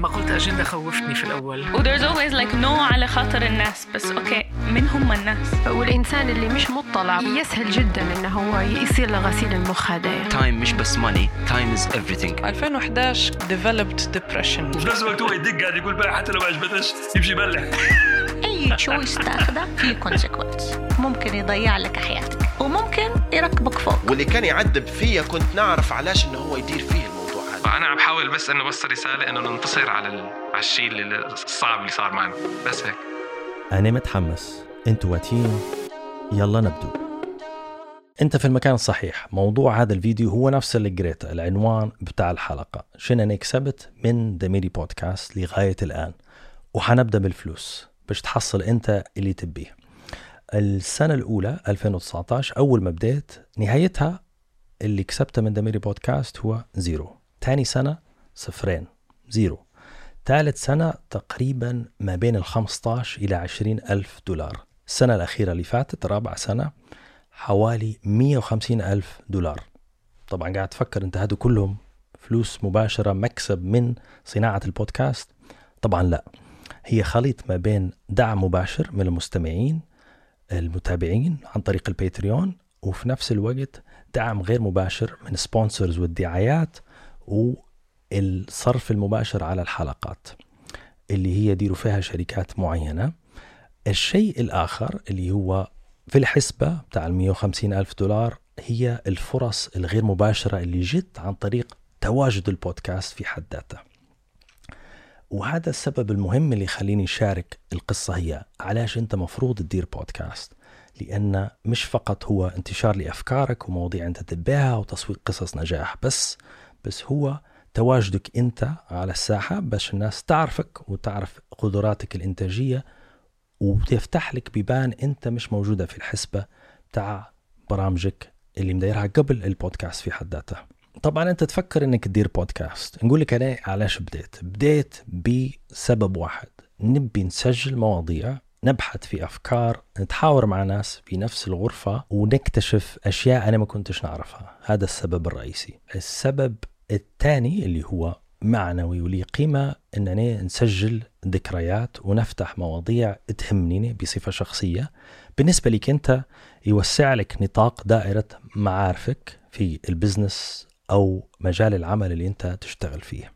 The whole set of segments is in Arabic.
لما قلت اجنده خوفتني في الأول. و there's always like no على خاطر الناس بس أوكي من هم الناس؟ والإنسان اللي مش مطلع يسهل جدا إنه هو يصير له غسيل المخ هذا. time مش بس money time is everything. 2011 developed depression. وفي نفس الوقت هو يدق قاعد يقول بقى حتى لو ما عجبتش يمشي يبلع. أي choice تأخذه فيه consequence ممكن يضيع لك حياتك وممكن يركبك فوق. واللي كان يعذب فيا كنت نعرف علاش انه هو يدير فيه الموضوع. هذا أنا عم بحاول بس إنه بس رسالة إنه ننتصر على. على الشيء الصعب اللي صار معنا. بس هيك. أنا متحمس. أنتوا واتين. يلا نبدو. أنت في المكان الصحيح. موضوع هذا الفيديو هو نفس اللي قريته العنوان بتاع الحلقة. شنو أنا كسبت من دميري بودكاست لغاية الآن. وحنبدأ بالفلوس. باش تحصل أنت اللي تبيه. السنة الأولى 2019 أول ما بديت نهايتها اللي كسبته من دميري بودكاست هو زيرو. تاني سنة صفرين زيرو. ثالث سنة تقريبا ما بين ال 15 إلى 20 ألف دولار. السنة الأخيرة اللي فاتت رابع سنة حوالي 150 ألف دولار. طبعا قاعد تفكر أنت هادو كلهم فلوس مباشرة مكسب من صناعة البودكاست؟ طبعا لا. هي خليط ما بين دعم مباشر من المستمعين المتابعين عن طريق الـ Patreon وفي نفس الوقت دعم غير مباشر من sponsors والدعايات والصرف المباشر على الحلقات اللي هي يديروا فيها شركات معينة. الشيء الآخر اللي هو في الحسبة بتاع ال 150 ألف دولار هي الفرص الغير مباشرة اللي جت عن طريق تواجد البودكاست في حد ذاته. وهذا السبب المهم اللي يخليني شارك القصة هي علاش أنت مفروض تدير بودكاست؟ لأن مش فقط هو انتشار لأفكارك ومواضيع أنت تبيها وتسويق قصص نجاح بس بس هو تواجدك أنت على الساحة باش الناس تعرفك وتعرف قدراتك الإنتاجية وتفتح لك بيبان أنت مش موجودة في الحسبة بتاع برامجك اللي مديرها قبل البودكاست في حد ذاته طبعا انت تفكر انك تدير بودكاست. نقول لك أنا علاش بديت؟ بديت بسبب واحد. نبي نسجل مواضيع نبحث في أفكار نتحاور مع ناس في نفس الغرفة ونكتشف أشياء أنا ما كنتش نعرفها. هذا السبب الرئيسي. السبب الثاني اللي هو معنوي ولي قيمة أننا نسجل ذكريات ونفتح مواضيع تهمني بصفة شخصية. بالنسبة لك أنت يوسع لك نطاق دائرة معارفك في البزنس أو مجال العمل اللي أنت تشتغل فيه.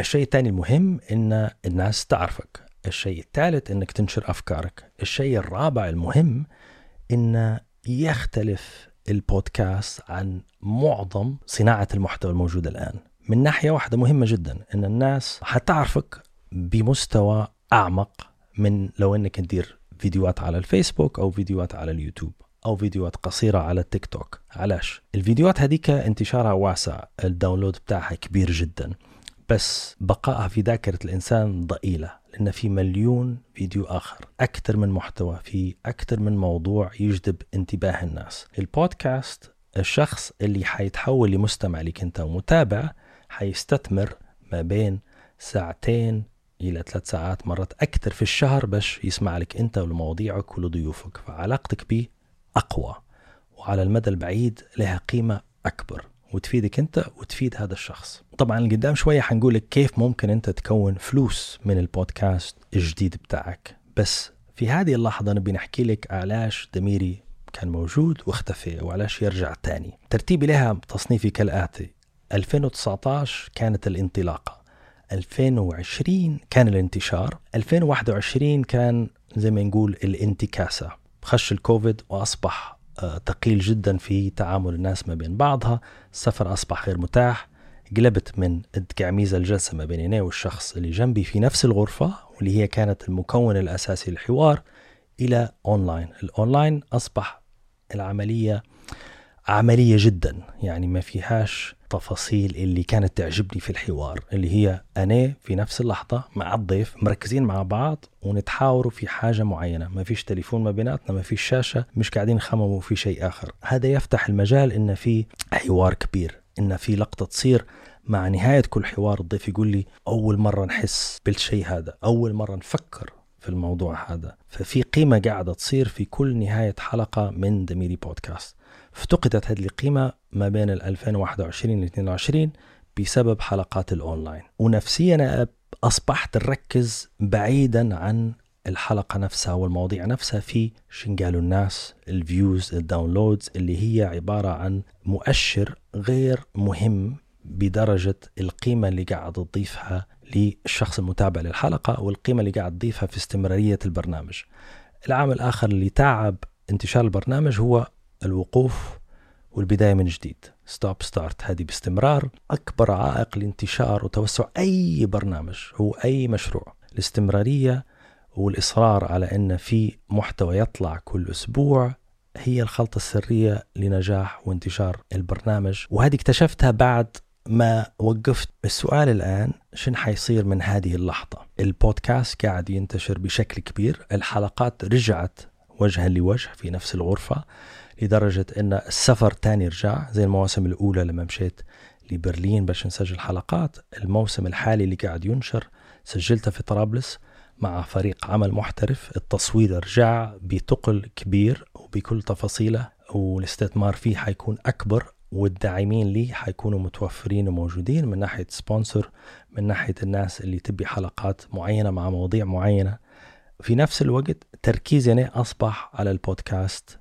الشيء الثاني المهم أن الناس تعرفك. الشيء الثالث أنك تنشر أفكارك. الشيء الرابع المهم أن يختلف البودكاست عن معظم صناعة المحتوى الموجودة الآن. من ناحية واحدة مهمة جدا أن الناس حتعرفك بمستوى أعمق من لو أنك تدير فيديوهات على الفيسبوك أو فيديوهات على اليوتيوب أو فيديوهات قصيرة على التيك توك. علاش؟ الفيديوهات هذيك انتشارها واسع ال download بتاعها كبير جدا. بس بقائها في ذاكرة الإنسان ضئيلة لأن في مليون فيديو آخر أكثر من محتوى في أكثر من موضوع يجذب انتباه الناس. البودكاست الشخص اللي حيتحول لمستمع لك أنت ومتابع حيستثمر ما بين ساعتين إلى ثلاث ساعات مرات أكثر في الشهر باش يسمع لك أنت ولمواضيعك ولضيوفك فعلاقتك به أقوى وعلى المدى البعيد لها قيمة أكبر. وتفيدك أنت وتفيد هذا الشخص. طبعا قدام شوية حنقول لك كيف ممكن أنت تكون فلوس من البودكاست الجديد بتاعك. بس في هذه اللحظة نبي نحكي لك علاش دميري كان موجود واختفى وعلاش يرجع تاني. ترتيبي لها تصنيفي كالآتي. 2019 كانت الانطلاقة. 2020 كان الانتشار. 2021 كان زي ما نقول الانتكاسة. خش الكوفيد وأصبح ثقيل جدا في تعامل الناس ما بين بعضها. السفر أصبح غير متاح. قلبت من التقعميزة الجلسة ما بين أنا والشخص اللي جنبي في نفس الغرفة واللي هي كانت المكون الأساسي للحوار إلى online. ال online أصبح العملية عملية جدا يعني ما فيهاش تفاصيل اللي كانت تعجبني في الحوار اللي هي أنا في نفس اللحظة مع الضيف مركزين مع بعض ونتحاوروا في حاجة معينة ما فيش تليفون ما بيناتنا ما فيش شاشة مش قاعدين نخمموا في شيء آخر. هذا يفتح المجال إن في حوار كبير إن في لقطة تصير مع نهاية كل حوار الضيف يقول لي أول مرة نحس بالشيء هذا أول مرة نفكر في الموضوع هذا. ففي قيمة قاعدة تصير في كل نهاية حلقة من دميري بودكاست افتقدت هذه القيمة ما بين ال 2021 ل 22 بسبب حلقات الأونلاين. ونفسيا أصبحت نركز بعيدا عن الحلقة نفسها والمواضيع نفسها في شن قالوا الناس ال views ال downloads اللي هي عبارة عن مؤشر غير مهم بدرجة القيمة اللي قاعد تضيفها للشخص المتابع للحلقة والقيمة اللي قاعد تضيفها في استمرارية البرنامج. العامل الآخر اللي تعب انتشار البرنامج هو الوقوف والبداية من جديد. stop start هذه باستمرار أكبر عائق لانتشار وتوسع أي برنامج هو أي مشروع. الاستمرارية والإصرار على أن في محتوى يطلع كل أسبوع هي الخلطة السرية لنجاح وانتشار البرنامج. وهذه اكتشفتها بعد ما وقفت السؤال الآن شن حيصير من هذه اللحظة؟ البودكاست قاعد ينتشر بشكل كبير الحلقات رجعت وجها لوجه في نفس الغرفة لدرجة أن السفر تاني رجع زي المواسم الأولى لما مشيت لبرلين باش نسجل حلقات. الموسم الحالي اللي قاعد ينشر سجلته في طرابلس مع فريق عمل محترف. التصوير رجع بثقل كبير وبكل تفاصيله والاستثمار فيه حيكون أكبر. والداعمين لي حيكونوا متوفرين وموجودين من ناحية sponsor من ناحية الناس اللي تبي حلقات معينة مع مواضيع معينة. في نفس الوقت تركيزي أصبح على البودكاست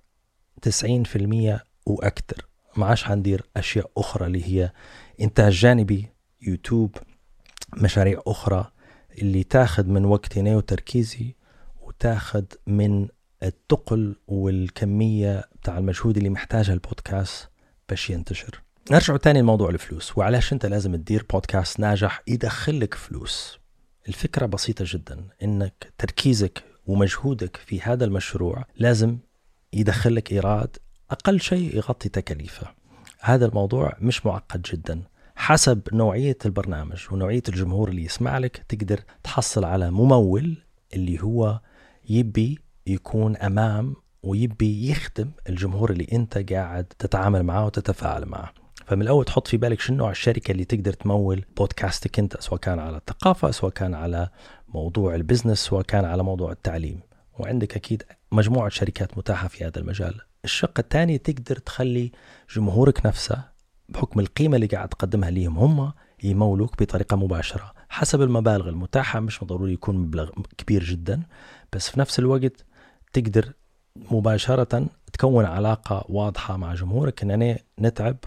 90% وأكثر ما عادش حندير أشياء أخرى اللي هي إنتاج جانبي يوتيوب مشاريع أخرى اللي تاخذ من وقتي وتركيزي وتاخذ من الثقل والكمية بتاع المجهود اللي محتاجها البودكاست. باش ينتشر. نرجع تاني لموضوع الفلوس وعلاش أنت لازم تدير بودكاست ناجح يدخل لك فلوس؟ الفكرة بسيطة جدا إنك تركيزك ومجهودك في هذا المشروع لازم يدخل لك إيراد أقل شيء يغطي تكاليفه. هذا الموضوع مش معقد جدا. حسب نوعية البرنامج ونوعية الجمهور اللي يسمع لك تقدر تحصل على ممول اللي هو يبي يكون أمام ويبي يخدم الجمهور اللي انت قاعد تتعامل معاه وتتفاعل معه فمن الأول تحط في بالك شنو الشركة اللي تقدر تمول بودكاستك انت سواء كان على الثقافة سواء كان على موضوع البزنس سواء كان على موضوع التعليم. وعندك أكيد مجموعة شركات متاحة في هذا المجال. الشق الثاني تقدر تخلي جمهورك نفسه بحكم القيمة اللي قاعد تقدمها ليهم هم يمولوك بطريقة مباشرة. حسب المبالغ المتاحة مش ضروري يكون مبلغ كبير جدا بس في نفس الوقت تقدر مباشرة تكون علاقة واضحة مع جمهورك أننا نتعب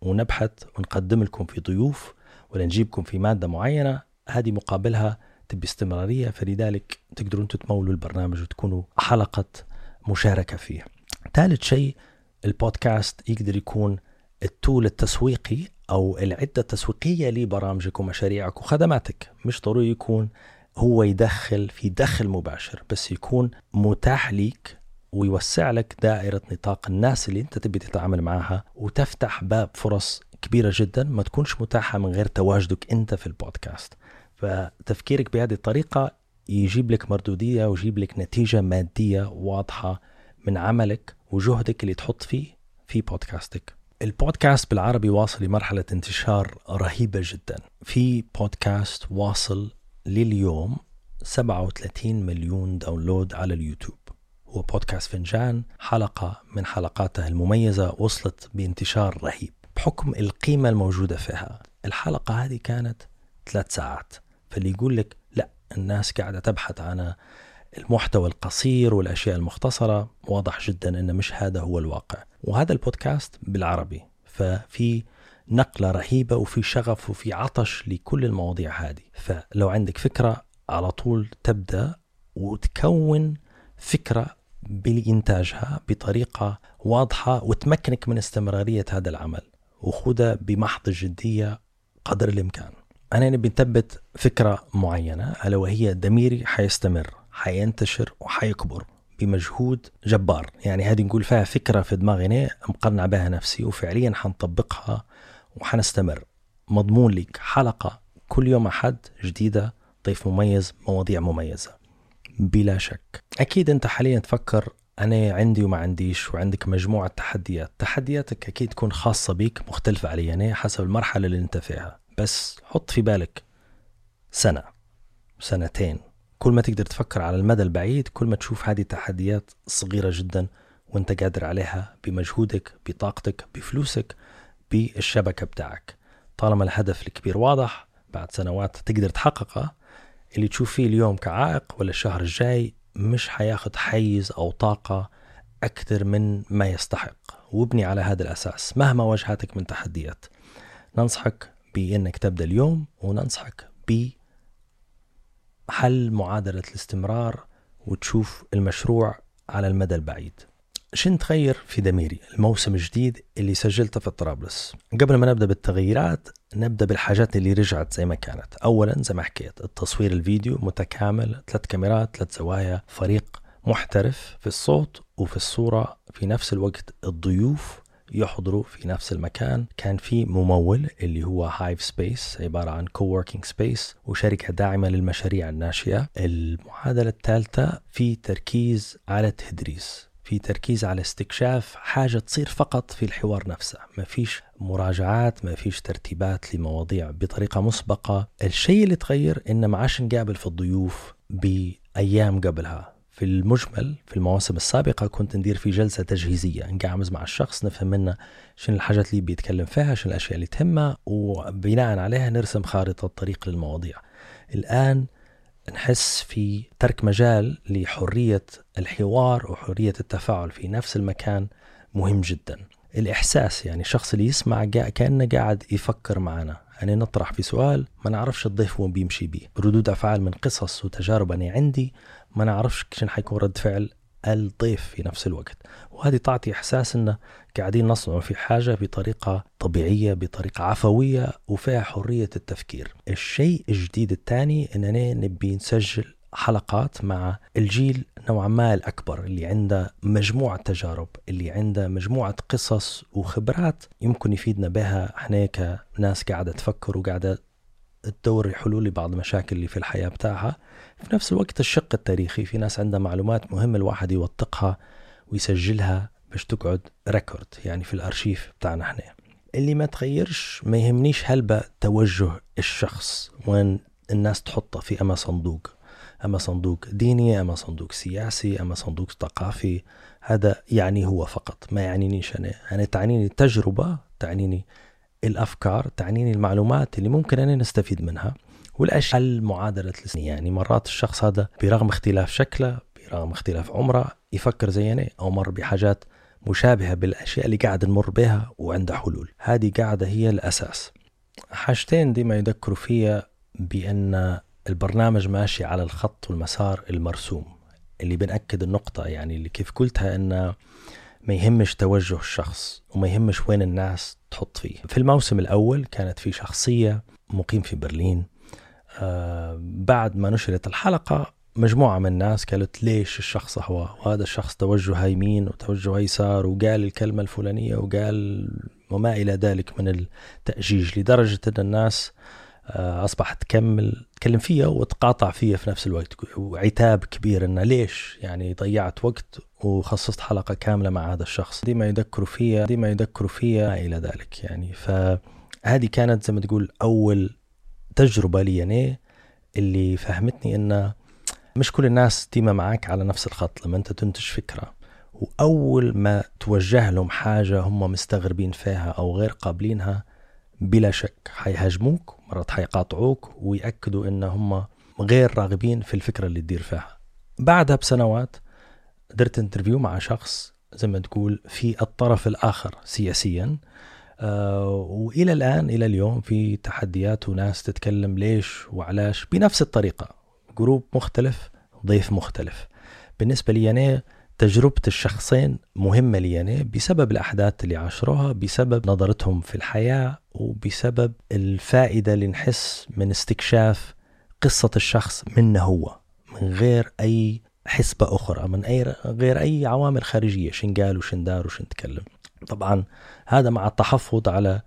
ونبحث ونقدم لكم في ضيوف ولا نجيبكم في مادة معينة. هذه مقابلها تبي استمرارية فلذلك تقدروا أنتم تمولوا البرنامج وتكونوا حلقة مشاركة فيه. ثالث شيء البودكاست يقدر يكون التول التسويقي أو العدة التسويقية لبرامجك ومشاريعك وخدماتك. مش ضروري يكون هو يدخل في دخل مباشر بس يكون متاح ليك ويوسع لك دائرة نطاق الناس اللي انت تبي تتعامل معها وتفتح باب فرص كبيرة جدا ما تكونش متاحة من غير تواجدك انت في البودكاست. فتفكيرك بهذه الطريقة يجيب لك مردودية ويجيب لك نتيجة مادية واضحة من عملك وجهدك اللي تحط فيه في بودكاستك. البودكاست بالعربي واصل لمرحلة انتشار رهيبة جدا. في بودكاست واصل لليوم 37 مليون download على اليوتيوب. هو بودكاست فنجان حلقة من حلقاته المميزة وصلت بانتشار رهيب بحكم القيمة الموجودة فيها. الحلقة هذه كانت ثلاث ساعات فاللي يقول لك لا الناس قاعدة تبحث عن المحتوى القصير والأشياء المختصرة واضح جدا أن مش هذا هو الواقع. وهذا البودكاست بالعربي ففي نقلة رهيبة وفي شغف وفي عطش لكل المواضيع هذه. فلو عندك فكرة على طول تبدأ وتكون فكرة بإنتاجها بطريقة واضحة وتمكنك من استمرارية هذا العمل. وخذها بمحض الجدية قدر الإمكان. أنا نبي نثبت فكرة معينة ألا وهي ضميري حيستمر حينتشر وحيكبر بمجهود جبار. يعني هذه نقول فيها فكرة في دماغنا مقنع بها نفسي وفعليا حنطبقها وحنستمر. مضمون لك حلقة كل يوم أحد جديدة ضيف مميز مواضيع مميزة. بلا شك. أكيد أنت حاليا تفكر أنا عندي وما عنديش وعندك مجموعة تحديات. تحدياتك أكيد تكون خاصة بيك مختلفة علي أنا حسب المرحلة اللي أنت فيها. بس حط في بالك سنة سنتين. كل ما تقدر تفكر على المدى البعيد كل ما تشوف هذه تحديات صغيرة جدا وأنت قادر عليها بمجهودك بطاقتك بفلوسك بالشبكة بتاعك. طالما الهدف الكبير واضح بعد سنوات تقدر تحققه اللي تشوف فيه اليوم كعائق ولا الشهر الجاي مش حياخد حيز أو طاقة أكثر من ما يستحق. وابني على هذا الأساس. مهما واجهتك من تحديات ننصحك بأنك تبدأ اليوم وننصحك بحل معادلة الاستمرار وتشوف المشروع على المدى البعيد. شن تغير في دميري؟ الموسم الجديد اللي سجلته في طرابلس. قبل ما نبدأ بالتغييرات نبدأ بالحاجات اللي رجعت زي ما كانت. اولا زي ما حكيت التصوير الفيديو متكامل ثلاث كاميرات ثلاث زوايا فريق محترف في الصوت وفي الصورة. في نفس الوقت الضيوف يحضروا في نفس المكان. كان في ممول اللي هو Hive Space عبارة عن coworking space وشركة داعمة للمشاريع الناشئة. المعادلة الثالثة في تركيز على التدريس في تركيز على استكشاف حاجة تصير فقط في الحوار نفسه. ما فيش مراجعات ما فيش ترتيبات لمواضيع بطريقة مسبقة. الشيء اللي تغير إن ما عادش نقابل في الضيوف بأيام قبلها. في المجمل في المواسم السابقة كنت ندير في جلسة تجهيزية نقعمز مع الشخص نفهم منه شنو الحاجات اللي بيتكلم فيها شنو الأشياء اللي تهمه وبناء عليها نرسم خارطة طريق للمواضيع. الآن نحس في ترك مجال لحرية الحوار وحرية التفاعل في نفس المكان مهم جدا. الإحساس يعني الشخص اللي يسمع كأنه قاعد يفكر معنا. يعني نطرح في سؤال ما نعرفش الضيف وين بيمشي بيه. ردود أفعال من قصص وتجارب أنا عندي ما نعرفش شنو حيكون رد فعل الضيف في نفس الوقت. وهذه تعطي إحساس أنه قاعدين نصنع في حاجة بطريقة طبيعية بطريقة عفوية وفيها حرية التفكير. الشيء الجديد الثاني أننا نبي نسجل حلقات مع الجيل نوعا ما الأكبر اللي عنده مجموعة تجارب اللي عنده مجموعة قصص وخبرات يمكن يفيدنا بها. إحنا كناس قاعدة تفكر وقاعدة تدور حلول لبعض المشاكل اللي في الحياة بتاعها. في نفس الوقت الشق التاريخي في ناس عندها معلومات مهمة الواحد يوثقها ويسجلها باش تقعد ريكورد يعني في الأرشيف بتاعنا إحنا. اللي ما تغيرش ما يهمنيش هلبة توجه الشخص وين الناس تحطه في أما صندوق. أما صندوق ديني أما صندوق سياسي أما صندوق ثقافي. هذا يعني هو فقط ما يعنينيش أنا. أنا تعنيني التجربة تعنيني الأفكار تعنيني المعلومات اللي ممكن أنا نستفيد منها. والأشياء المعادلة يعني مرات الشخص هذا برغم اختلاف شكله برغم اختلاف عمره يفكر زينا أو مر بحاجات مشابهة بالأشياء اللي قاعد نمر بها وعنده حلول. هذه قاعدة هي الأساس. حاجتين ديما يذكروا فيها بأن البرنامج ماشي على الخط والمسار المرسوم. اللي بنأكد النقطة يعني اللي كيف قلتها أن ما يهمش توجه الشخص وما يهمش وين الناس تحط فيه. في الموسم الأول كانت في شخصية مقيم في برلين. بعد ما نشرت الحلقة مجموعة من الناس قالت ليش الشخص هو؟ وهذا الشخص توجهه يمين وتوجهه يسار وقال الكلمة الفلانية وقال وما إلى ذلك من التأجيج لدرجة أن الناس آه، أصبحت تكمل تكلم فيها وتقاطع فيها في نفس الوقت وعتاب كبير أنه ليش؟ يعني ضيعت وقت وخصصت حلقة كاملة مع هذا الشخص. دي ما يذكروا فيها دي ما يذكروا فيها إلى ذلك يعني. فهذه كانت زي ما تقول أول تجربة لي يعني اللي فهمتني أنه مش كل الناس ديما معاك على نفس الخط لما أنت تنتج فكرة. وأول ما توجه لهم حاجة هم مستغربين فيها أو غير قابلينها بلا شك حيهاجموك مرات حيقاطعوك ويأكدوا إن هم غير راغبين في الفكرة اللي تدير فيها. بعدها بسنوات درت انترفيو مع شخص زي ما تقول في الطرف الآخر سياسيا. آه وإلى الآن إلى اليوم في تحديات وناس تتكلم ليش وعلاش بنفس الطريقة. group مختلف ضيف مختلف. بالنسبة لي أنا تجربة الشخصين مهمة لي أنا بسبب الأحداث اللي عاشروها بسبب نظرتهم في الحياة وبسبب الفائدة اللي نحس من استكشاف قصة الشخص منه هو من غير أي حسبة أخرى من أي غير أي عوامل خارجية شن قال وشن دار وشن تكلم. طبعا هذا مع التحفظ على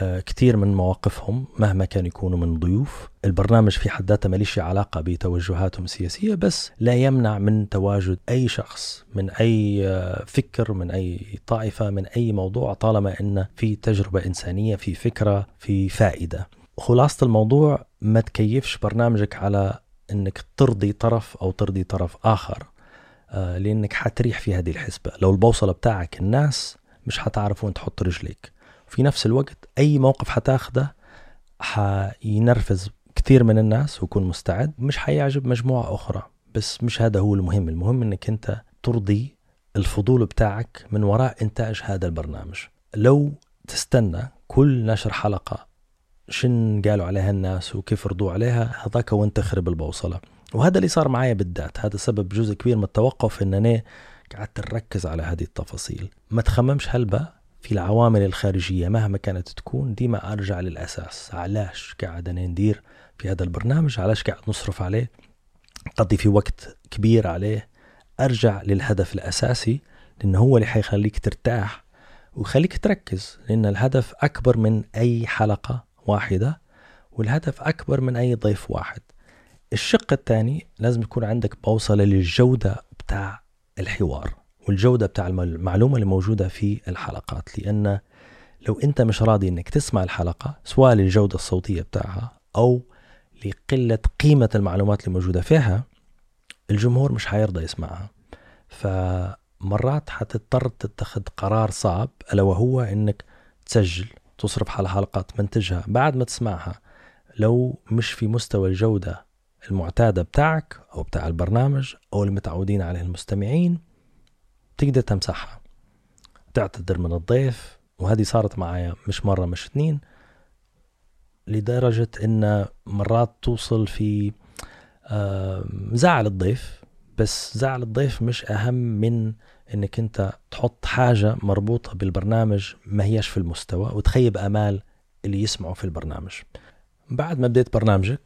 آه، كثير من مواقفهم مهما كان يكونوا من ضيوف. البرنامج في حد ذاته ماليش علاقة بتوجهاتهم السياسية بس لا يمنع من تواجد أي شخص من أي آه، فكر من أي طائفة من أي موضوع طالما أن في تجربة إنسانية في فكرة في فائدة. خلاصة الموضوع ما تكيفش برنامجك على أنك ترضي طرف أو ترضي طرف آخر آه، لأنك حتريح في هذه الحسبة. لو البوصلة بتاعك الناس مش حتعرف وين تحط رجليك. في نفس الوقت أي موقف حتاخده حينرفز كثير من الناس ويكون مستعد. مش حيعجب مجموعة أخرى بس مش هذا هو المهم. المهم أنك أنت ترضي الفضول بتاعك من وراء إنتاج هذا البرنامج. لو تستنى كل نشر حلقة شن قالوا عليها الناس وكيف رضوا عليها هذاك وانت خرب البوصلة. وهذا اللي صار معايا بالذات. هذا سبب جزء كبير من التوقف إن أنا قعدت نركز على هذه التفاصيل. ما تخممش هلبا في العوامل الخارجية مهما كانت تكون ديما أرجع للأساس. علاش قاعد أنا ندير في هذا البرنامج؟ علاش قاعد نصرف عليه؟ قضي في وقت كبير عليه. أرجع للهدف الأساسي لأنه هو اللي حيخليك ترتاح ويخليك تركز لأن الهدف أكبر من أي حلقة واحدة والهدف أكبر من أي ضيف واحد. الشق الثاني لازم يكون عندك بوصلة للجودة بتاع الحوار والجودة بتاع المعلومة اللي موجودة في الحلقات لأن لو أنت مش راضي أنك تسمع الحلقة سواء للجودة الصوتية بتاعها أو لقلة قيمة المعلومات اللي موجودة فيها الجمهور مش حيرضى يسمعها. فمرات حتضطر تتخذ قرار صعب ألا وهو أنك تسجل تصرف على حلقة تمنتجها بعد ما تسمعها. لو مش في مستوى الجودة المعتادة بتاعك أو بتاع البرنامج أو المتعودين عليه المستمعين تقدر تمسحها تعتذر من الضيف وهذه صارت معايا مش مرة مش اثنين لدرجة إن مرات توصل في زعل الضيف بس زعل الضيف مش أهم من إنك أنت تحط حاجة مربوطة بالبرنامج ما هيش في المستوى وتخيب آمال اللي يسمعوا في البرنامج. بعد ما بديت برنامجك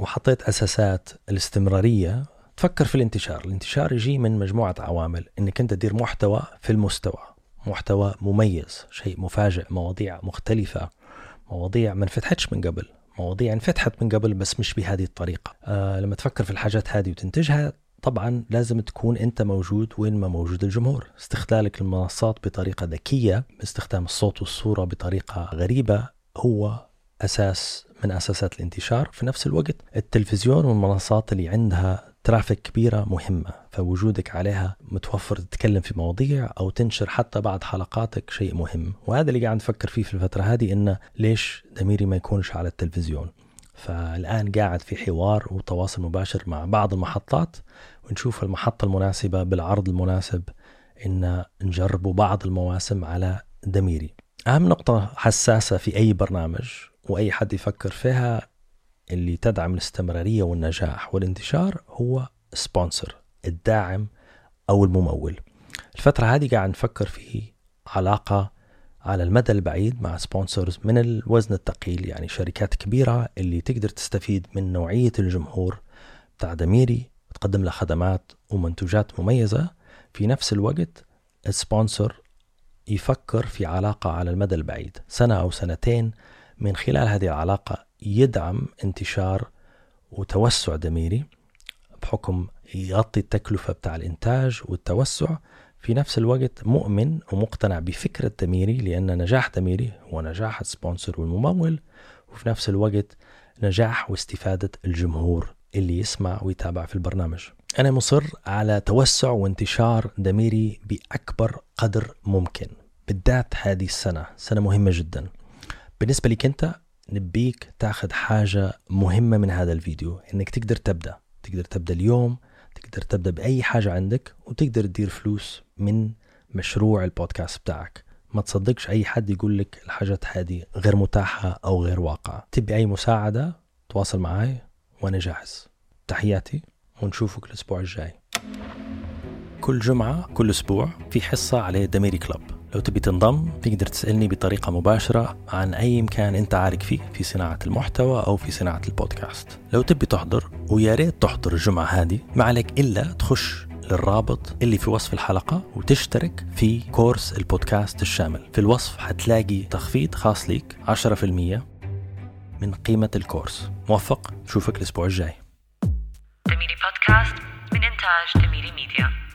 وحطيت أساسات الاستمرارية. تفكر في الانتشار. الانتشار يجي من مجموعة عوامل. إنك أنت تدير محتوى في المستوى. محتوى مميز شيء مفاجئ مواضيع مختلفة مواضيع ما انفتحتش من قبل. مواضيع انفتحت من قبل بس مش بهذه الطريقة. آه لما تفكر في الحاجات هذه وتنتجها طبعا لازم تكون أنت موجود وين ما موجود الجمهور. استغلالك المنصات بطريقة ذكية باستخدام الصوت والصورة بطريقة غريبة هو أساس من أساسات الانتشار. في نفس الوقت التلفزيون والمنصات اللي عندها ترافيك كبيرة مهمة فوجودك عليها متوفر تتكلم في مواضيع أو تنشر حتى بعد حلقاتك شيء مهم. وهذا اللي قاعد نفكر فيه في الفترة هذه إنه ليش دميري ما يكونش على التلفزيون؟ فالآن قاعد في حوار وتواصل مباشر مع بعض المحطات ونشوف المحطة المناسبة بالعرض المناسب إن نجربوا بعض المواسم على دميري أهم نقطة حساسة في أي برنامج وأي حد يفكر فيها اللي تدعم الاستمرارية والنجاح والانتشار هو سبونسر الداعم أو الممول. الفترة هذه قاعد نفكر في علاقة على المدى البعيد مع sponsors من الوزن الثقيل يعني شركات كبيرة اللي تقدر تستفيد من نوعية الجمهور بتاع دميري تقدم له خدمات ومنتوجات مميزة. في نفس الوقت ال sponsor يفكر في علاقة على المدى البعيد سنة أو سنتين من خلال هذه العلاقة يدعم انتشار وتوسع دميري بحكم يغطي التكلفة بتاع الإنتاج والتوسع في نفس الوقت مؤمن ومقتنع بفكرة دميري لأن نجاح دميري هو نجاح السبونسر والممول وفي نفس الوقت نجاح واستفادة الجمهور اللي يسمع ويتابع في البرنامج. أنا مصر على توسع وانتشار دميري بأكبر قدر ممكن بالذات هذه السنة سنة مهمة جدا. بالنسبة لك أنت نبيك تاخذ حاجة مهمة من هذا الفيديو إنك تقدر تبدأ. تقدر تبدأ اليوم تقدر تبدأ بأي حاجة عندك وتقدر تدير فلوس من مشروع البودكاست بتاعك. ما تصدقش أي حد يقول لك الحاجات هذه غير متاحة أو غير واقعة. تبي أي مساعدة تواصل معي وأنا جاهز. تحياتي ونشوفك الأسبوع الجاي. كل جمعة كل أسبوع في حصة على دميري كلب لو تبي تنضم تقدر تسألني بطريقة مباشرة عن أي مكان أنت عارف فيه في صناعة المحتوى أو في صناعة البودكاست. لو تبي تحضر ويا ريت تحضر الجمعة هذه ما عليك إلا تخش للرابط اللي في وصف الحلقة وتشترك في كورس البودكاست الشامل. في الوصف حتلاقي تخفيض خاص ليك 10% من قيمة الكورس. موفق نشوفك الأسبوع الجاي. دميري بودكاست من إنتاج دميري ميديا.